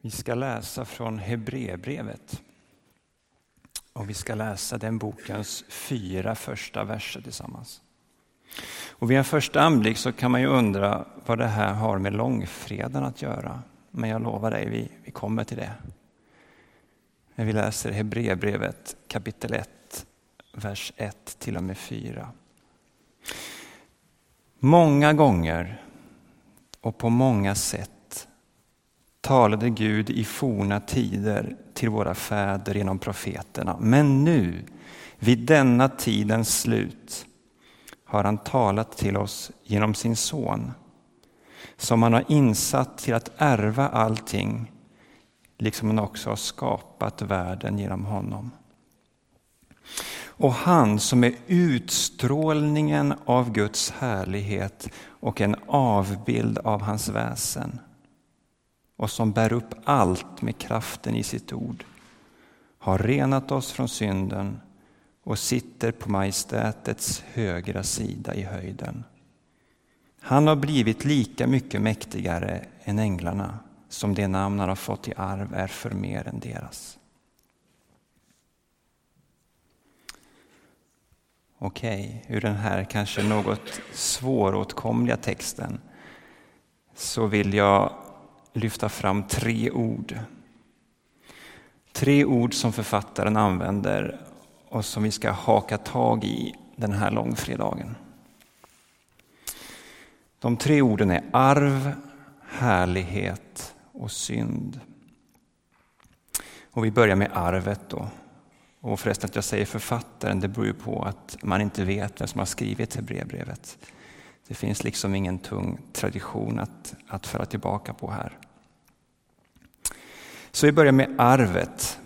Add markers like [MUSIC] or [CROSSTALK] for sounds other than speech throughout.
Vi ska läsa från Hebreerbrevet. Och vi ska läsa den bokens fyra första verser tillsammans. Och vid en första anblick så kan man ju undra vad det här har med långfredagen att göra. Men jag lovar dig, vi, vi kommer till det. När vi läser Hebreerbrevet kapitel 1, vers 1 till och med 4. Många gånger och på många sätt talade Gud i forna tider till våra fäder genom profeterna. Men nu, vid denna tidens slut, har han talat till oss genom sin son, som han har insatt till att ärva allting, liksom han också har skapat världen genom honom. Och han som är utstrålningen av Guds härlighet och en avbild av hans väsen och som bär upp allt med kraften i sitt ord, har renat oss från synden och sitter på majestätets högra sida i höjden. Han har blivit lika mycket mäktigare än änglarna som det namn han har fått i arv är för mer än deras. Okej, ur den här kanske något svåråtkomliga texten så vill jag lyfta fram tre ord. Tre ord som författaren använder och som vi ska haka tag i den här långfredagen. De tre orden är arv, härlighet och synd. Och vi börjar med arvet då. Och förresten att jag säger författaren, det beror ju på att man inte vet vem som har skrivit Hebreerbrevet. Det finns liksom ingen tung tradition att, att föra tillbaka på här. Så vi börjar med arvet.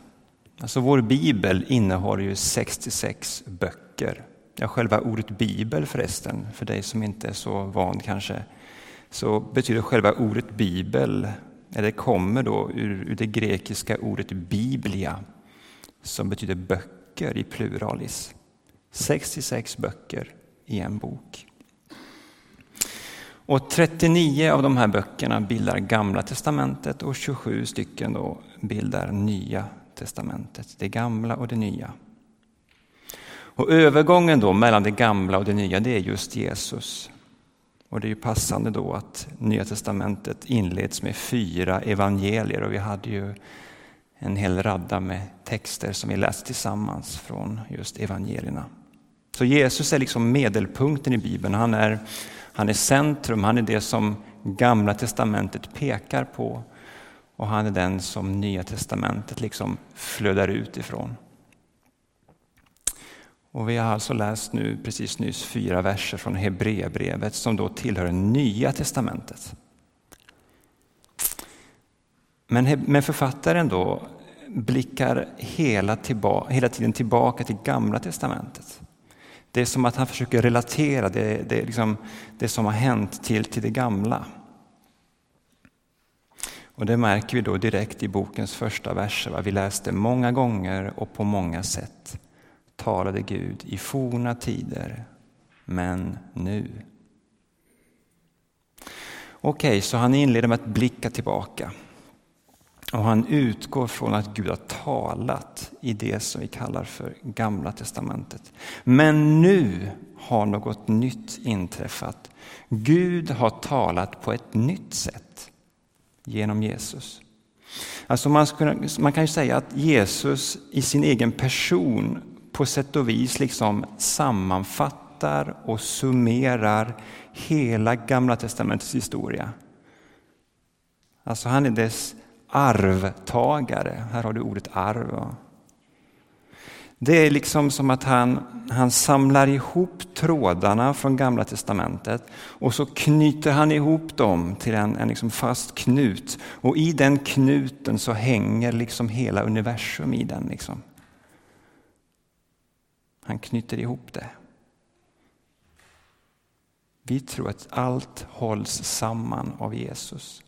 Alltså vår bibel innehåller ju 66 böcker. Ja, själva ordet bibel förresten, för dig som inte är så van kanske, så betyder själva ordet bibel, eller kommer då ur, ur det grekiska ordet biblia, som betyder böcker i pluralis. 66 böcker i en bok. Och 39 av de här böckerna bildar Gamla testamentet och 27 stycken då bildar Nya testamentet, det gamla och det nya. Och övergången då mellan det gamla och det nya, det är just Jesus. Och det är ju passande då att Nya testamentet inleds med fyra evangelier och vi hade ju en hel radda med texter som vi läste tillsammans från just evangelierna. Så Jesus är liksom medelpunkten i Bibeln. Han är han är centrum, han är det som Gamla testamentet pekar på och han är den som Nya testamentet liksom flödar ut ifrån. Och vi har alltså läst nu precis nyss fyra verser från Hebreerbrevet som då tillhör Nya testamentet. Men, men författaren då blickar hela, tillba, hela tiden tillbaka till Gamla testamentet. Det är som att han försöker relatera det, det, liksom, det som har hänt till, till det gamla. Och det märker vi då direkt i bokens första verser. Vi läste många gånger och på många sätt talade Gud i forna tider, men nu. Okej, okay, så han inleder med att blicka tillbaka. Och han utgår från att Gud har talat i det som vi kallar för Gamla testamentet. Men nu har något nytt inträffat. Gud har talat på ett nytt sätt genom Jesus. Alltså man, skulle, man kan ju säga att Jesus i sin egen person på sätt och vis liksom sammanfattar och summerar hela Gamla testamentets historia. Alltså han är dess arvtagare. Här har du ordet arv. Det är liksom som att han, han samlar ihop trådarna från Gamla testamentet och så knyter han ihop dem till en, en liksom fast knut. Och i den knuten så hänger liksom hela universum i den. Liksom. Han knyter ihop det. Vi tror att allt hålls samman av Jesus.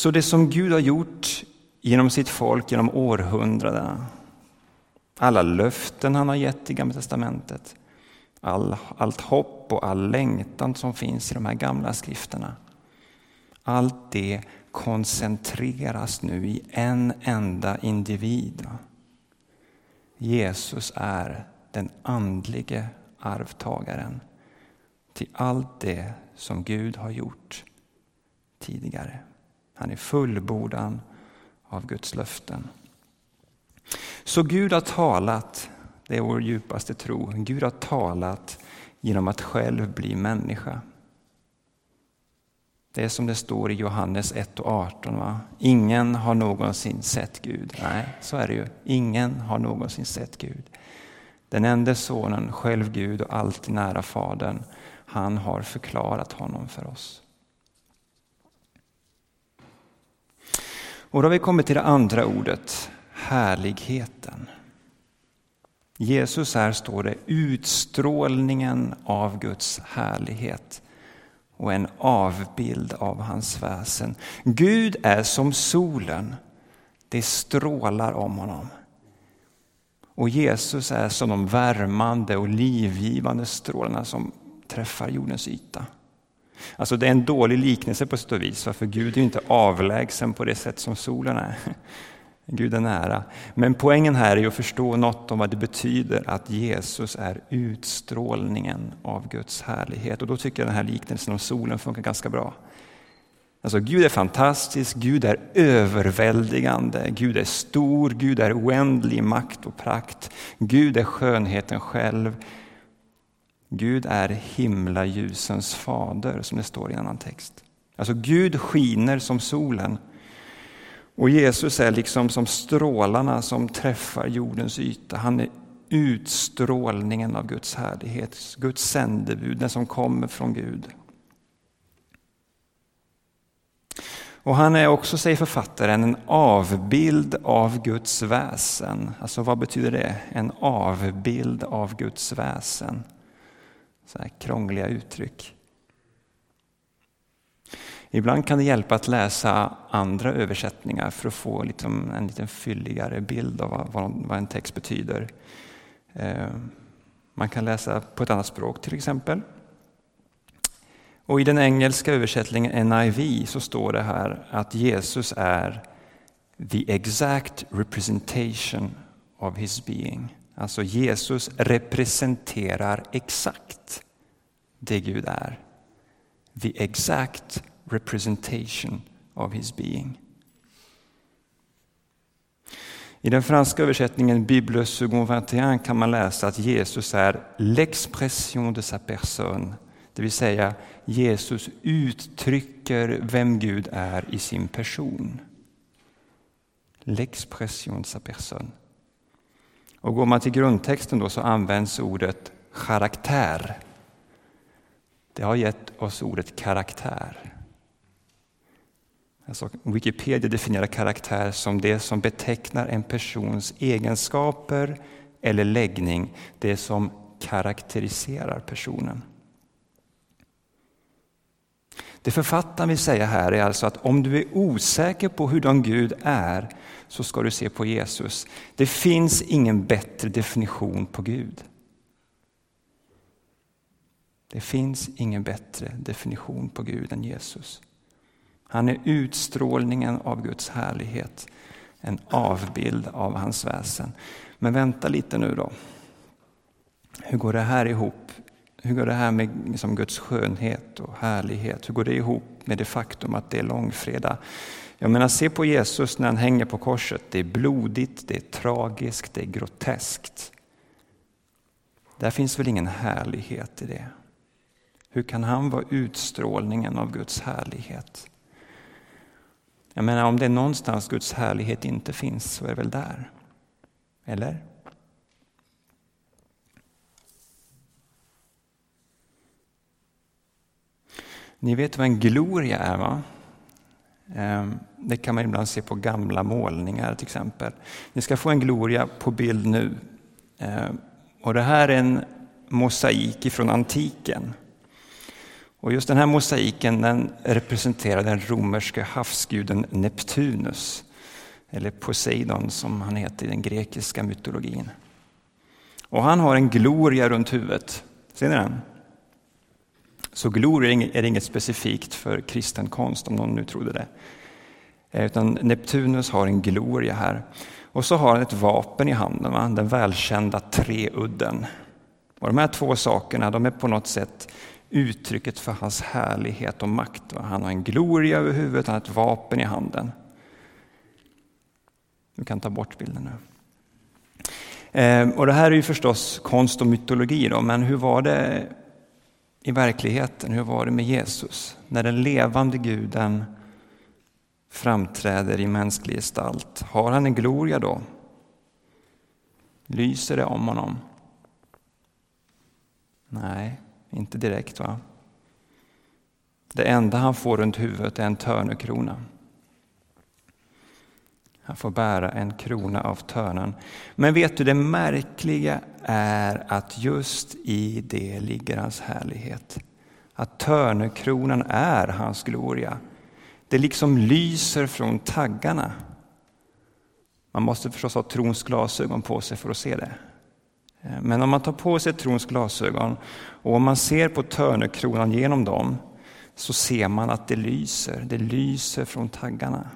Så det som Gud har gjort genom sitt folk genom århundradena, alla löften han har gett i Gamla testamentet, all, allt hopp och all längtan som finns i de här gamla skrifterna. Allt det koncentreras nu i en enda individ. Jesus är den andlige arvtagaren till allt det som Gud har gjort tidigare. Han är fullbordan av Guds löften. Så Gud har talat, det är vår djupaste tro, Gud har talat genom att själv bli människa. Det är som det står i Johannes 1 och 18. Va? Ingen har någonsin sett Gud. Nej, så är det ju. Ingen har någonsin sett Gud. Den enda sonen, själv Gud och alltid nära Fadern, han har förklarat honom för oss. Och då har vi kommit till det andra ordet, härligheten. Jesus här står det utstrålningen av Guds härlighet och en avbild av hans väsen. Gud är som solen, det strålar om honom. Och Jesus är som de värmande och livgivande strålarna som träffar jordens yta. Alltså det är en dålig liknelse på sätt och vis, för Gud är inte avlägsen på det sätt som solen är. [LAUGHS] Gud är nära. Men poängen här är att förstå något om vad det betyder att Jesus är utstrålningen av Guds härlighet. Och då tycker jag den här liknelsen om solen funkar ganska bra. Alltså Gud är fantastisk, Gud är överväldigande, Gud är stor, Gud är oändlig i makt och prakt. Gud är skönheten själv. Gud är himlaljusens fader, som det står i en annan text. Alltså Gud skiner som solen och Jesus är liksom som strålarna som träffar jordens yta. Han är utstrålningen av Guds härlighet, Guds sändebud, den som kommer från Gud. Och han är också, säger författaren, en avbild av Guds väsen. Alltså vad betyder det? En avbild av Guds väsen. Så här krångliga uttryck. Ibland kan det hjälpa att läsa andra översättningar för att få liksom en lite fylligare bild av vad en text betyder. Eh, man kan läsa på ett annat språk till exempel. Och I den engelska översättningen NIV så står det här att Jesus är the exact representation of his being. Alltså Jesus representerar exakt det Gud är. The exact representation of his being. I den franska översättningen Bible second 21 kan man läsa att Jesus är l'expression de sa personne. Det vill säga Jesus uttrycker vem Gud är i sin person. L'expression de sa personne. Och går man till grundtexten då så används ordet karaktär. Det har gett oss ordet karaktär. Alltså, Wikipedia definierar karaktär som det som betecknar en persons egenskaper eller läggning, det som karaktäriserar personen. Det författaren vill säga här är alltså att om du är osäker på hurdan Gud är så ska du se på Jesus. Det finns ingen bättre definition på Gud. Det finns ingen bättre definition på Gud än Jesus. Han är utstrålningen av Guds härlighet, en avbild av hans väsen. Men vänta lite nu då. Hur går det här ihop? Hur går det här med liksom Guds skönhet och härlighet? Hur går det ihop med det faktum att det är långfredag? Jag menar, se på Jesus när han hänger på korset. Det är blodigt, det är tragiskt, det är groteskt. Där finns väl ingen härlighet i det? Hur kan han vara utstrålningen av Guds härlighet? Jag menar, om det är någonstans Guds härlighet inte finns så är det väl där? Eller? Ni vet vad en gloria är va? Ehm, det kan man ibland se på gamla målningar till exempel. Ni ska få en gloria på bild nu. Ehm, och det här är en mosaik från antiken. Och just den här mosaiken den representerar den romerske havsguden Neptunus, eller Poseidon som han heter i den grekiska mytologin. Och han har en gloria runt huvudet. Ser ni den? Så gloria är inget specifikt för kristen konst, om någon nu trodde det. Eh, utan Neptunus har en gloria här. Och så har han ett vapen i handen, va? den välkända treudden. Och de här två sakerna de är på något sätt uttrycket för hans härlighet och makt. Va? Han har en gloria över huvudet, han har ett vapen i handen. Du kan ta bort bilden nu. Eh, och det här är ju förstås konst och mytologi, då, men hur var det i verkligheten? Hur var det med Jesus? När den levande guden framträder i mänsklig gestalt, har han en gloria då? Lyser det om honom? Nej, inte direkt. va? Det enda han får runt huvudet är en törnekrona. Han får bära en krona av törnen. Men vet du, det märkliga är att just i det ligger hans härlighet. Att törnekronan är hans gloria. Det liksom lyser från taggarna. Man måste förstås ha trons glasögon på sig för att se det. Men om man tar på sig trons glasögon och om man ser på törnekronan genom dem så ser man att det lyser. Det lyser från taggarna.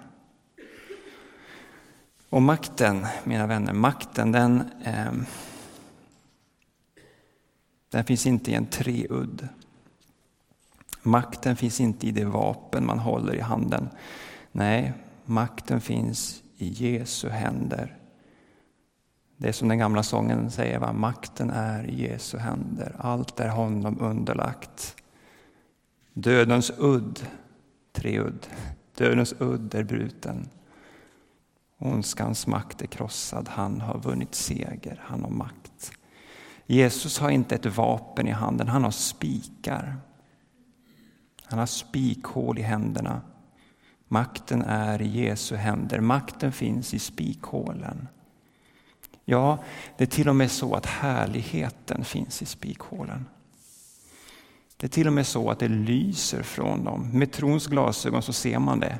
Och makten, mina vänner, makten den, ehm, den finns inte i en treudd. Makten finns inte i det vapen man håller i handen. Nej, makten finns i Jesu händer. Det är som den gamla sången säger, va? makten är i Jesu händer. Allt är honom underlagt. Dödens udd, treudd, dödens udd är bruten. Ondskans makt är krossad, han har vunnit seger, han har makt. Jesus har inte ett vapen i handen, han har spikar. Han har spikhål i händerna. Makten är i Jesu händer, makten finns i spikhålen. Ja, det är till och med så att härligheten finns i spikhålen. Det är till och med så att det lyser från dem. Med trons glasögon så ser man det.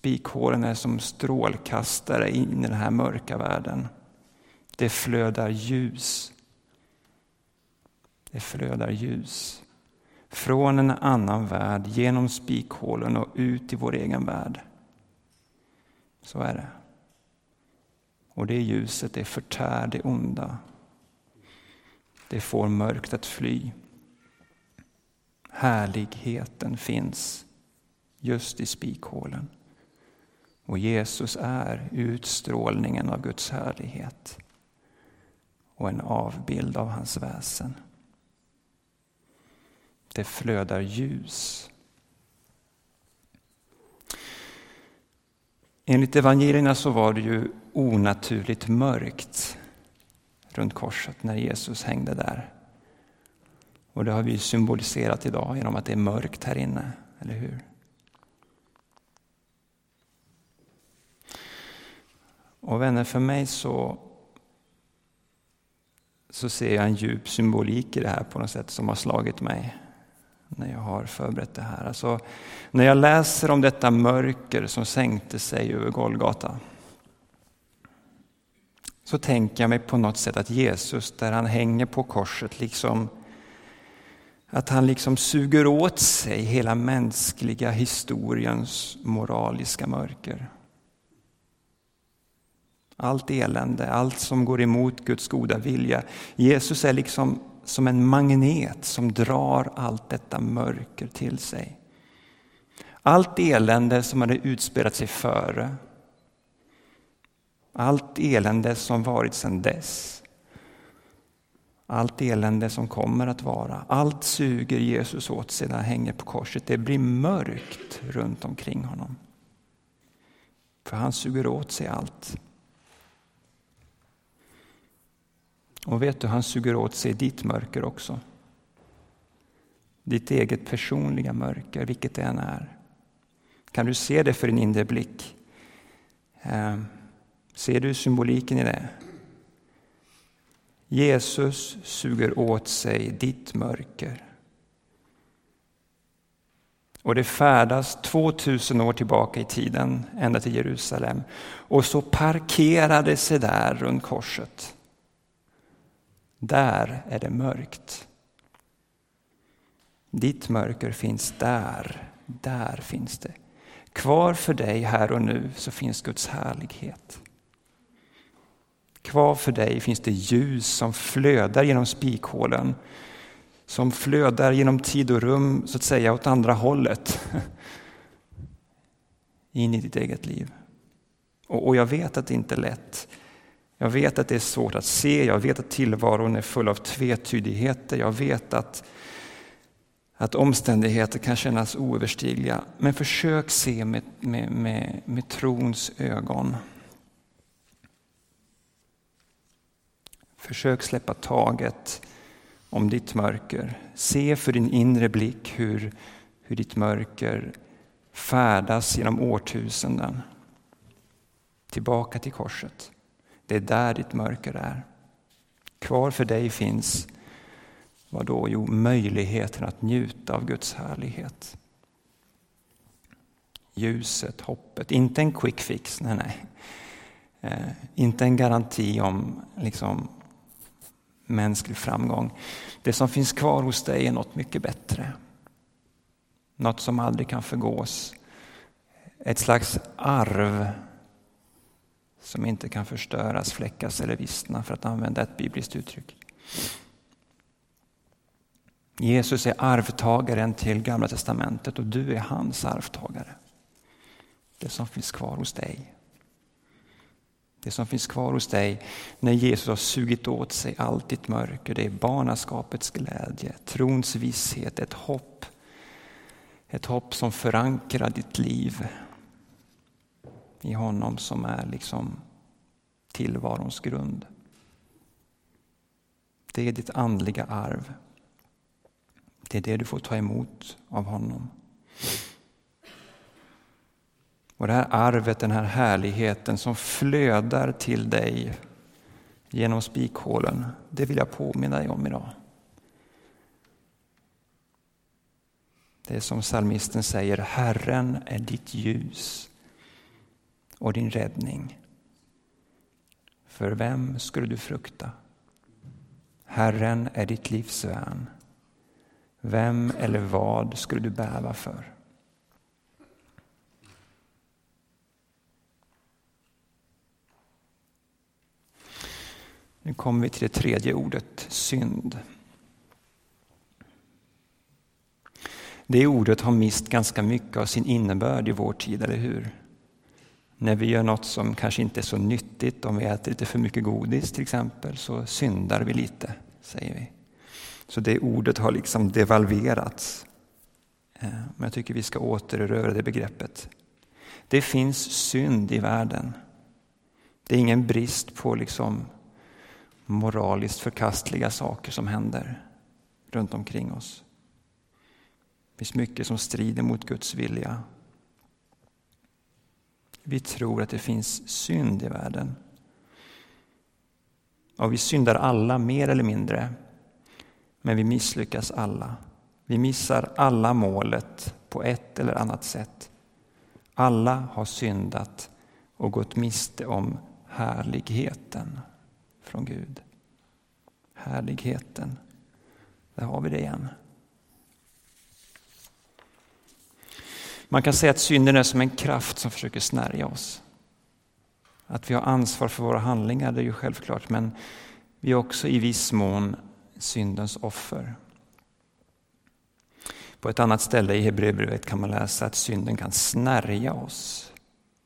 Spikhåren är som strålkastare in i den här mörka världen. Det flödar ljus. Det flödar ljus. Från en annan värld, genom spikhålen och ut i vår egen värld. Så är det. Och det ljuset, det förtär det onda. Det får mörkt att fly. Härligheten finns just i spikhålen. Och Jesus är utstrålningen av Guds härlighet och en avbild av hans väsen. Det flödar ljus. Enligt evangelierna så var det ju onaturligt mörkt runt korset när Jesus hängde där. Och det har vi symboliserat idag genom att det är mörkt här inne, eller hur? Och vänner, för mig så, så ser jag en djup symbolik i det här på något sätt som har slagit mig när jag har förberett det här. Alltså, när jag läser om detta mörker som sänkte sig över Golgata så tänker jag mig på något sätt att Jesus, där han hänger på korset, liksom att han liksom suger åt sig hela mänskliga historiens moraliska mörker. Allt elände, allt som går emot Guds goda vilja. Jesus är liksom som en magnet som drar allt detta mörker till sig. Allt elände som hade utspelat sig före. Allt elände som varit sedan dess. Allt elände som kommer att vara. Allt suger Jesus åt sig när han hänger på korset. Det blir mörkt runt omkring honom. För han suger åt sig allt. Och vet du, han suger åt sig ditt mörker också. Ditt eget personliga mörker, vilket det än är. Kan du se det för din inre blick? Eh, ser du symboliken i det? Jesus suger åt sig ditt mörker. Och det färdas 2000 år tillbaka i tiden, ända till Jerusalem. Och så parkerade sig där runt korset. Där är det mörkt. Ditt mörker finns där, där finns det. Kvar för dig här och nu så finns Guds härlighet. Kvar för dig finns det ljus som flödar genom spikhålen. Som flödar genom tid och rum, så att säga, åt andra hållet. [LAUGHS] In i ditt eget liv. Och, och jag vet att det inte är lätt. Jag vet att det är svårt att se, jag vet att tillvaron är full av tvetydigheter. Jag vet att, att omständigheter kan kännas oöverstigliga. Men försök se med, med, med, med trons ögon. Försök släppa taget om ditt mörker. Se för din inre blick hur, hur ditt mörker färdas genom årtusenden. Tillbaka till korset. Det är där ditt mörker är. Kvar för dig finns vad då? Jo, möjligheten att njuta av Guds härlighet. Ljuset, hoppet, inte en quick fix, nej, nej. Eh, inte en garanti om liksom, mänsklig framgång. Det som finns kvar hos dig är något mycket bättre. Något som aldrig kan förgås. Ett slags arv som inte kan förstöras, fläckas eller vissna för att använda ett bibliskt uttryck. Jesus är arvtagaren till Gamla testamentet och du är hans arvtagare. Det som finns kvar hos dig. Det som finns kvar hos dig när Jesus har sugit åt sig allt ditt mörker, det är barnaskapets glädje, trons visshet, ett hopp. Ett hopp som förankrar ditt liv i honom som är liksom tillvarons grund. Det är ditt andliga arv. Det är det du får ta emot av honom. Och det här arvet, den här härligheten som flödar till dig genom spikhålen, det vill jag påminna dig om idag. Det är som psalmisten säger, Herren är ditt ljus och din räddning. För vem skulle du frukta? Herren är ditt livs värn. Vem eller vad skulle du bäva för? Nu kommer vi till det tredje ordet, synd. Det ordet har mist ganska mycket av sin innebörd i vår tid, eller hur? När vi gör något som kanske inte är så nyttigt, om vi äter lite för mycket godis till exempel, så syndar vi lite, säger vi. Så det ordet har liksom devalverats. Eh, men jag tycker vi ska återerövra det begreppet. Det finns synd i världen. Det är ingen brist på liksom moraliskt förkastliga saker som händer runt omkring oss. Det finns mycket som strider mot Guds vilja. Vi tror att det finns synd i världen. Och vi syndar alla mer eller mindre, men vi misslyckas alla. Vi missar alla målet på ett eller annat sätt. Alla har syndat och gått miste om härligheten från Gud. Härligheten. Där har vi det igen. Man kan säga att synden är som en kraft som försöker snärja oss. Att vi har ansvar för våra handlingar, det är ju självklart, men vi är också i viss mån syndens offer. På ett annat ställe i Hebreerbrevet kan man läsa att synden kan snärja oss.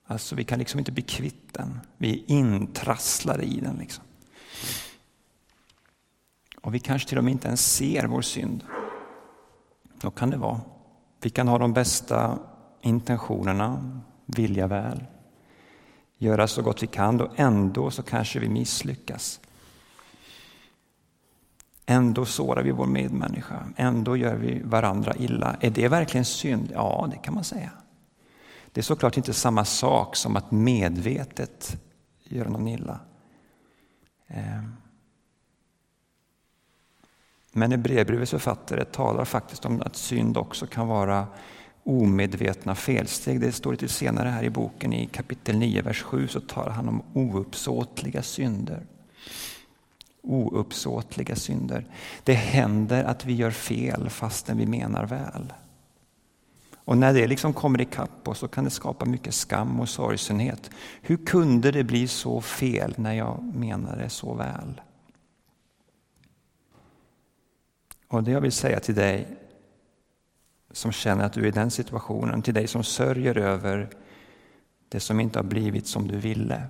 Alltså vi kan liksom inte bli kvitt den. Vi är intrasslade i den. Liksom. Och vi kanske till och med inte ens ser vår synd. Då kan det vara. Vi kan ha de bästa intentionerna, vilja väl, göra så gott vi kan och ändå så kanske vi misslyckas. Ändå sårar vi vår medmänniska, ändå gör vi varandra illa. Är det verkligen synd? Ja, det kan man säga. Det är såklart inte samma sak som att medvetet göra någon illa. Ehm. Men Hebreerbrevets författare talar faktiskt om att synd också kan vara omedvetna felsteg. Det står lite senare här i boken i kapitel 9, vers 7, så talar han om ouppsåtliga synder. Ouppsåtliga synder. Det händer att vi gör fel fastän vi menar väl. Och när det liksom kommer ikapp oss så kan det skapa mycket skam och sorgsenhet. Hur kunde det bli så fel när jag menade så väl? Och det jag vill säga till dig som känner att du är i den situationen, till dig som sörjer över det som inte har blivit som du ville.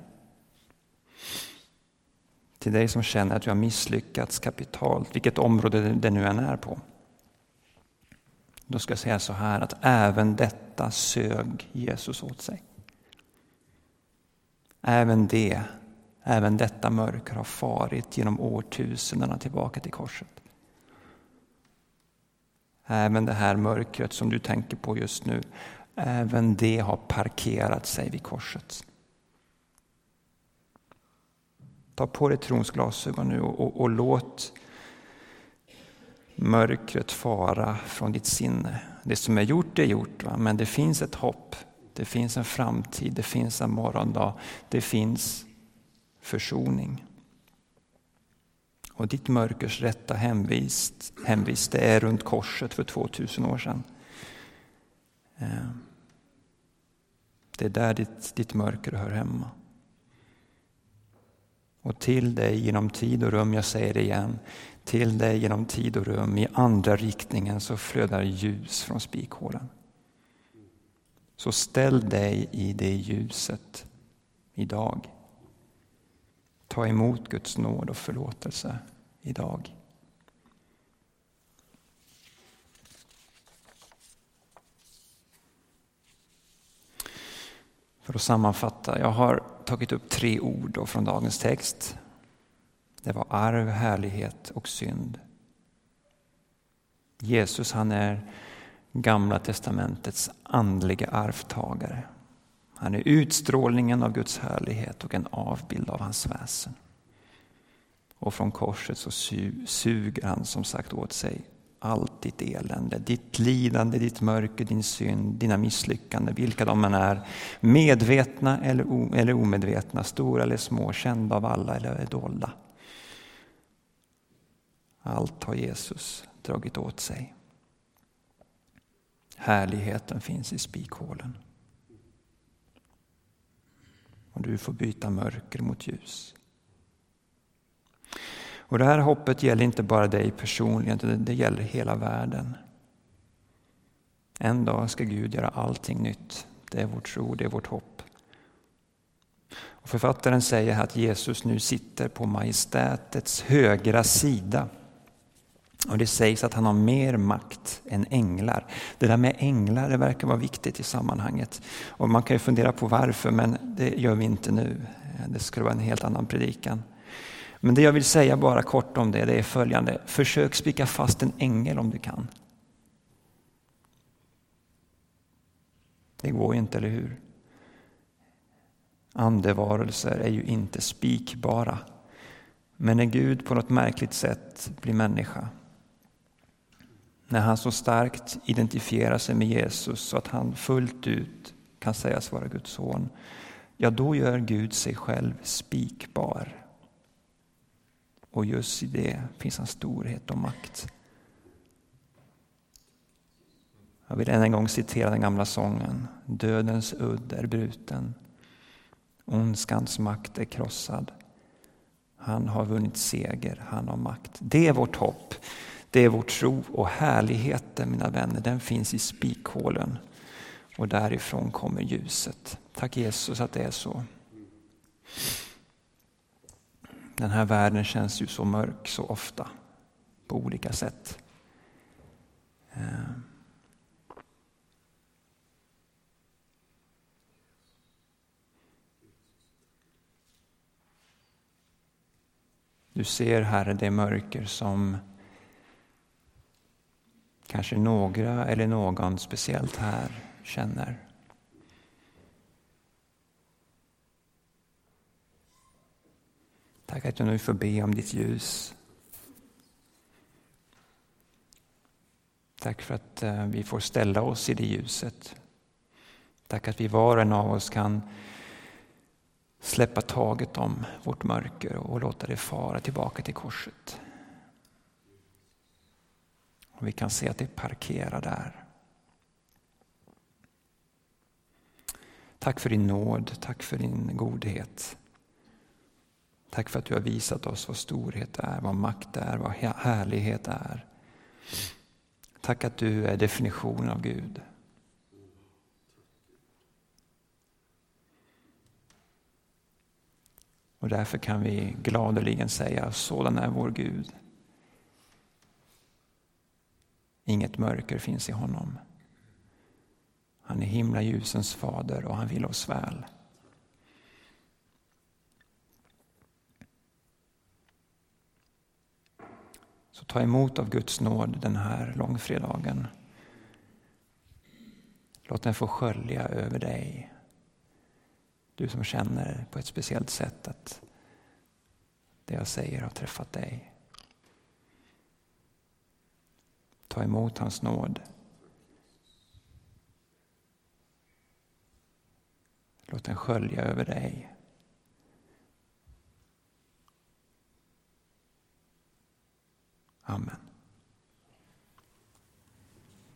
Till dig som känner att du har misslyckats kapitalt, vilket område det nu än är på. Då ska jag säga så här att även detta sög Jesus åt sig. Även det, även detta mörker har farit genom årtusendena tillbaka till korset. Även det här mörkret som du tänker på just nu, även det har parkerat sig vid korset. Ta på dig trons glasögon nu och, och, och låt mörkret fara från ditt sinne. Det som är gjort är gjort, va? men det finns ett hopp. Det finns en framtid, det finns en morgondag, det finns försoning. Och ditt mörkers rätta hemvist, hemvist det är runt korset för 2000 år sedan. Eh, det är där ditt, ditt mörker hör hemma. Och till dig genom tid och rum, jag säger det igen, till dig genom tid och rum i andra riktningen så flödar ljus från spikhålen. Så ställ dig i det ljuset idag. Ta emot Guds nåd och förlåtelse idag. För att sammanfatta, jag har tagit upp tre ord från dagens text. Det var arv, härlighet och synd. Jesus han är Gamla testamentets andliga arvtagare. Han är utstrålningen av Guds härlighet och en avbild av hans väsen. Och från korset så suger han som sagt åt sig allt ditt elände, ditt lidande, ditt mörker, din synd, dina misslyckanden, vilka de än är. Medvetna eller, eller omedvetna, stora eller små, kända av alla eller dolda. Allt har Jesus dragit åt sig. Härligheten finns i spikhålen. Och du får byta mörker mot ljus. Och det här hoppet gäller inte bara dig personligen, det gäller hela världen. En dag ska Gud göra allting nytt. Det är vår tro, det är vårt hopp. Och författaren säger att Jesus nu sitter på majestätets högra sida. Och Det sägs att han har mer makt än änglar. Det där med änglar det verkar vara viktigt i sammanhanget. Och Man kan ju fundera på varför, men det gör vi inte nu. Det skulle vara en helt annan predikan. Men det jag vill säga bara kort om det, det är följande. Försök spika fast en ängel om du kan. Det går ju inte, eller hur? Andevarelser är ju inte spikbara. Men när Gud på något märkligt sätt blir människa, när han så starkt identifierar sig med Jesus så att han fullt ut kan sägas vara Guds son, ja då gör Gud sig själv spikbar. Och just i det finns hans storhet och makt. Jag vill än en gång citera den gamla sången. Dödens udd är bruten. Ondskans makt är krossad. Han har vunnit seger, han har makt. Det är vårt hopp, det är vår tro och härligheten mina vänner, den finns i spikhålen. Och därifrån kommer ljuset. Tack Jesus att det är så. Den här världen känns ju så mörk så ofta på olika sätt. Eh. Du ser, Herre, det mörker som kanske några eller någon speciellt här känner. Tack att jag nu får be om ditt ljus. Tack för att eh, vi får ställa oss i det ljuset. Tack att vi var och en av oss kan släppa taget om vårt mörker och låta det fara tillbaka till korset. Och vi kan se att det parkerar där. Tack för din nåd, tack för din godhet. Tack för att du har visat oss vad storhet är, vad makt är, vad härlighet är. Tack att du är definitionen av Gud. Och därför kan vi gladeligen säga, sådan är vår Gud. Inget mörker finns i honom. Han är himlaljusens fader och han vill oss väl. Så ta emot av Guds nåd den här långfredagen. Låt den få skölja över dig. Du som känner på ett speciellt sätt att det jag säger har träffat dig. Ta emot hans nåd. Låt den skölja över dig. Amen.